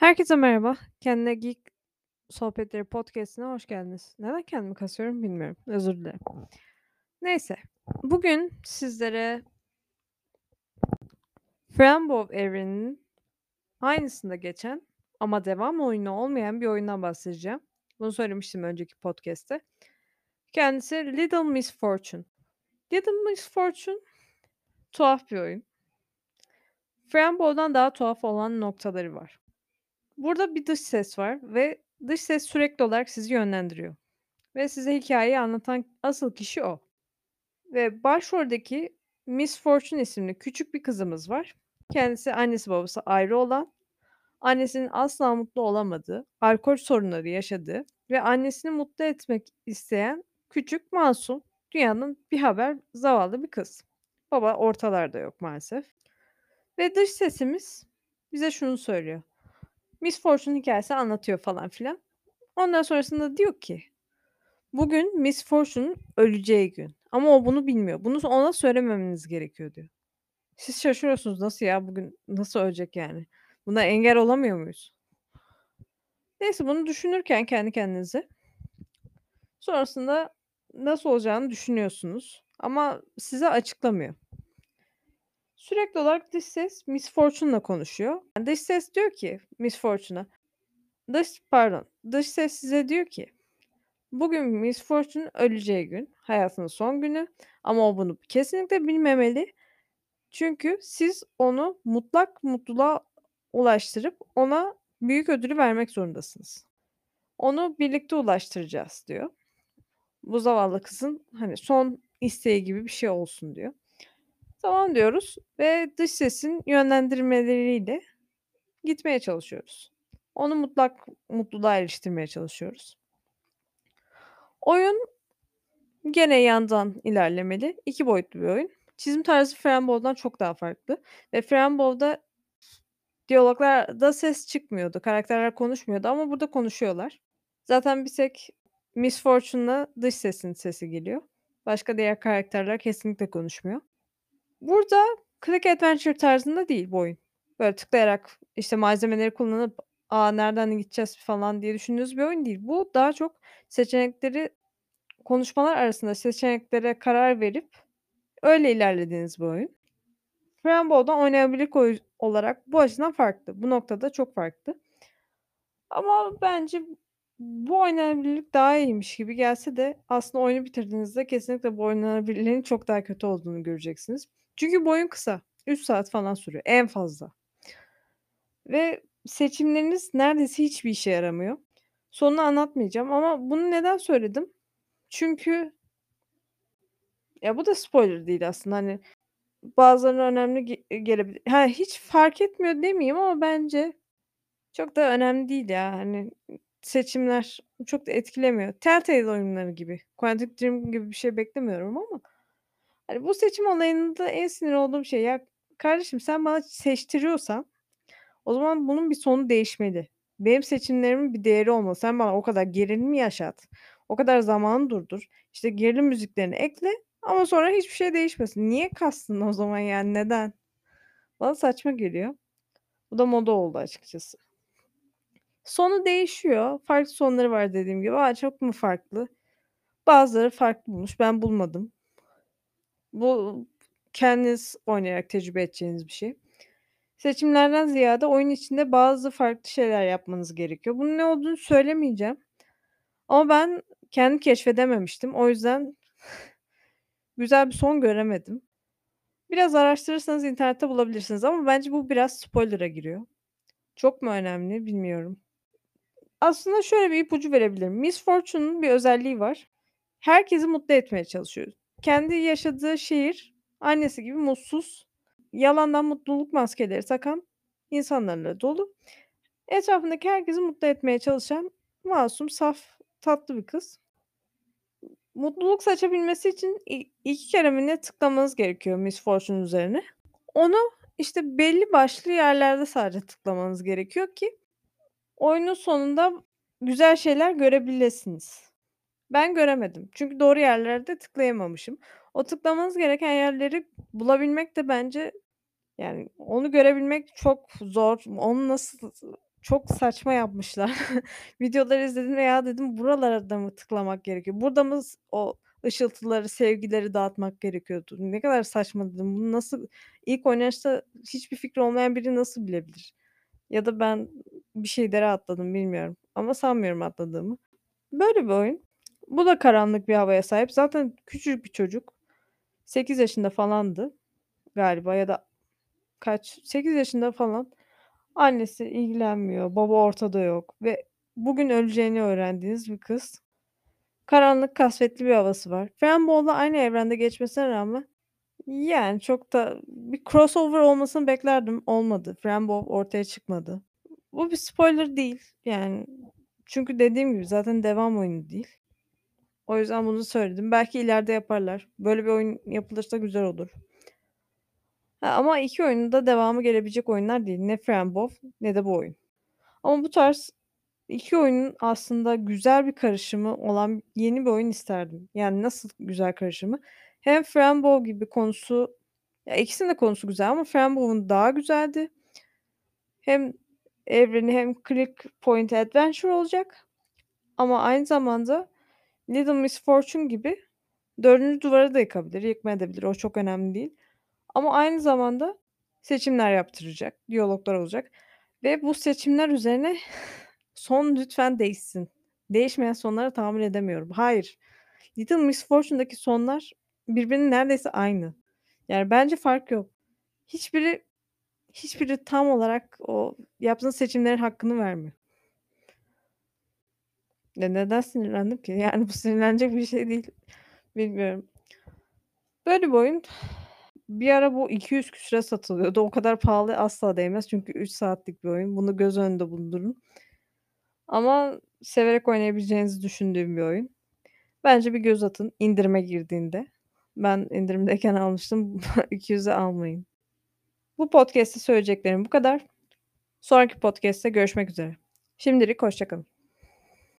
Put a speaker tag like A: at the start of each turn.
A: Herkese merhaba. Kendine Geek Sohbetleri Podcast'ine hoş geldiniz. Neden kendimi kasıyorum bilmiyorum. Özür dilerim. Neyse. Bugün sizlere Frambow evreninin aynısında geçen ama devam oyunu olmayan bir oyundan bahsedeceğim. Bunu söylemiştim önceki podcast'te. Kendisi Little Miss Fortune. Little Miss Fortune tuhaf bir oyun. Frambow'dan daha tuhaf olan noktaları var. Burada bir dış ses var ve dış ses sürekli olarak sizi yönlendiriyor. Ve size hikayeyi anlatan asıl kişi o. Ve başroldeki Miss Fortune isimli küçük bir kızımız var. Kendisi annesi babası ayrı olan, annesinin asla mutlu olamadığı, alkol sorunları yaşadığı ve annesini mutlu etmek isteyen küçük, masum, dünyanın bir haber zavallı bir kız. Baba ortalarda yok maalesef. Ve dış sesimiz bize şunu söylüyor. Miss Fortune hikâyesi anlatıyor falan filan. Ondan sonrasında diyor ki, bugün Miss Fortune'un öleceği gün ama o bunu bilmiyor. Bunu ona söylememeniz gerekiyor diyor. Siz şaşırıyorsunuz, nasıl ya bugün nasıl ölecek yani? Buna engel olamıyor muyuz? Neyse bunu düşünürken kendi kendinize sonrasında nasıl olacağını düşünüyorsunuz ama size açıklamıyor. Sürekli olarak dış ses Miss Fortune'la konuşuyor. Dış ses diyor ki Miss Fortune'a dış pardon, dış ses size diyor ki bugün Miss Fortune'un öleceği gün, hayatının son günü ama o bunu kesinlikle bilmemeli. Çünkü siz onu mutlak mutluluğa ulaştırıp ona büyük ödülü vermek zorundasınız. Onu birlikte ulaştıracağız diyor. Bu zavallı kızın hani son isteği gibi bir şey olsun diyor. Tamam diyoruz ve dış sesin yönlendirmeleriyle gitmeye çalışıyoruz. Onu mutlak mutluluğa eriştirmeye çalışıyoruz. Oyun gene yandan ilerlemeli. 2 boyutlu bir oyun. Çizim tarzı Framebow'dan çok daha farklı ve Framebow'da diyaloglarda ses çıkmıyordu. Karakterler konuşmuyordu ama burada konuşuyorlar. Zaten bir tek Miss Fortune'la dış sesin sesi geliyor. Başka diğer karakterler kesinlikle konuşmuyor. Burada Click Adventure tarzında değil bu oyun. Böyle tıklayarak, işte, malzemeleri kullanıp, "A, nereden gideceğiz?" falan diye düşündüğünüz bir oyun değil. Bu daha çok seçenekleri konuşmalar arasında seçeneklere karar verip öyle ilerlediğiniz bir oyun. Framebow'dan oynanabilirlik oy olarak bu açıdan farklı. Bu noktada çok farklı. Ama bence bu oynanabilirlik daha iyiymiş gibi gelse de aslında oyunu bitirdiğinizde kesinlikle bu oynanabilirliğin çok daha kötü olduğunu göreceksiniz. Çünkü bu oyun kısa. 3 saat falan sürüyor en fazla. Ve seçimleriniz neredeyse hiçbir işe yaramıyor. Sonunu anlatmayacağım ama bunu neden söyledim? Çünkü ya bu da spoiler değil aslında, hani, bazılarına önemli ge gelebilir. Ha, hiç fark etmiyor demeyeyim ama bence çok da önemli değil ya. Hani, seçimler çok da etkilemiyor. Telltale oyunları gibi, Quantic Dream gibi bir şey beklemiyorum ama hani, bu seçim olayında en sinir olduğum şey ya kardeşim sen bana seçtiriyorsan o zaman bunun bir sonu değişmeli. Benim seçimlerimin bir değeri olmalı. Sen bana o kadar gerilim yaşat, o kadar zamanı durdur, işte, gerilim müziklerini ekle ama sonra hiçbir şey değişmesin. Niye kastın o zaman yani neden? Bana saçma geliyor. Bu da moda oldu açıkçası. Sonu değişiyor. Farklı sonları var dediğim gibi. A, çok mu farklı? Bazıları farklı bulmuş. Ben bulmadım. Bu kendiniz oynayarak tecrübe edeceğiniz bir şey. Seçimlerden ziyade oyun içinde bazı farklı şeyler yapmanız gerekiyor. Bunun ne olduğunu söylemeyeceğim. Ama ben kendim keşfedememiştim. O yüzden güzel bir son göremedim. Biraz araştırırsanız internette bulabilirsiniz ama bence bu biraz spoiler'a giriyor. Çok mu önemli bilmiyorum. Aslında şöyle bir ipucu verebilirim. Miss Fortune'un bir özelliği var. Herkesi mutlu etmeye çalışıyor. Kendi yaşadığı şehir annesi gibi mutsuz, yalandan mutluluk maskeleri takan insanlarla dolu. Etrafındaki herkesi mutlu etmeye çalışan masum, saf, tatlı bir kız. Mutluluk seçebilmesi için i 2 kere mi ne tıklamanız gerekiyor Miss Fortune üzerine. Onu, işte, belli başlı yerlerde sadece tıklamanız gerekiyor ki oyunun sonunda güzel şeyler görebilesiniz. Ben göremedim. Çünkü doğru yerlerde tıklayamamışım. O tıklamanız gereken yerleri bulabilmek de bence, yani, onu görebilmek çok zor. Onu nasıl çok saçma yapmışlar. Videoları izledim ve "Ya," dedim, "buralara da mı tıklamak gerekiyor? Burada mı o ışıltıları, sevgileri dağıtmak gerekiyordu? Ne kadar saçma." dedim. Bunu nasıl ilk oynayışta hiçbir fikri olmayan biri nasıl bilebilir? Ya da ben bir şeyleri atladım, bilmiyorum ama sanmıyorum atladığımı. Böyle bir oyun. Bu da karanlık bir havaya sahip. Zaten küçücük bir çocuk. 8 yaşında falandı galiba ya da kaç, 8 yaşında falan. Annesi ilgilenmiyor, baba ortada yok ve bugün öleceğini öğrendiğiniz bir kız. Karanlık, kasvetli bir havası var. Frameball'la aynı evrende geçmesine rağmen yani çok da bir crossover olmasını beklerdim, olmadı. Frameball ortaya çıkmadı. Bu bir spoiler değil yani çünkü dediğim gibi zaten devam oyunu değil. O yüzden bunu söyledim. Belki ileride yaparlar. Böyle bir oyun yapılırsa güzel olur. Ha, ama 2 oyunun da devamı gelebilecek oyunlar değil. Ne Framebow ne de bu oyun. Ama bu tarz 2 oyunun aslında güzel bir karışımı olan yeni bir oyun isterdim. Yani nasıl güzel karışımı? Hem Framebow gibi konusu ya ikisinin de konusu güzel ama Framebow'un daha güzeldi. Hem evreni hem click point adventure olacak ama aynı zamanda Little Miss Fortune gibi 4. duvarı da yıkabilir, yıkmayabilir. O çok önemli değil. Ama aynı zamanda seçimler yaptıracak, diyaloglar olacak ve bu seçimler üzerine son lütfen değişsin. Değişmeyen sonlara tahammül edemiyorum. Hayır. Little Miss Fortune'daki sonlar birbirinin neredeyse aynı. Yani bence fark yok. Hiçbiri hiçbiri tam olarak o yaptığın seçimlerin hakkını vermiyor. Ya, neden sinirlendim ki? Yani bu sinirlenecek bir şey değil. Bilmiyorum. Böyle bir oyun. Bir ara bu 200 küsüre satılıyordu. O kadar pahalı asla değmez çünkü 3 saatlik bir oyun. Bunu göz önünde bulundurun. Ama severek oynayabileceğinizi düşündüğüm bir oyun. Bence bir göz atın indirime girdiğinde. Ben indirimdeyken almıştım. 200'e almayın. Bu podcast'te söyleyeceklerim bu kadar. Sonraki podcast'te görüşmek üzere. Şimdilik hoşça kalın.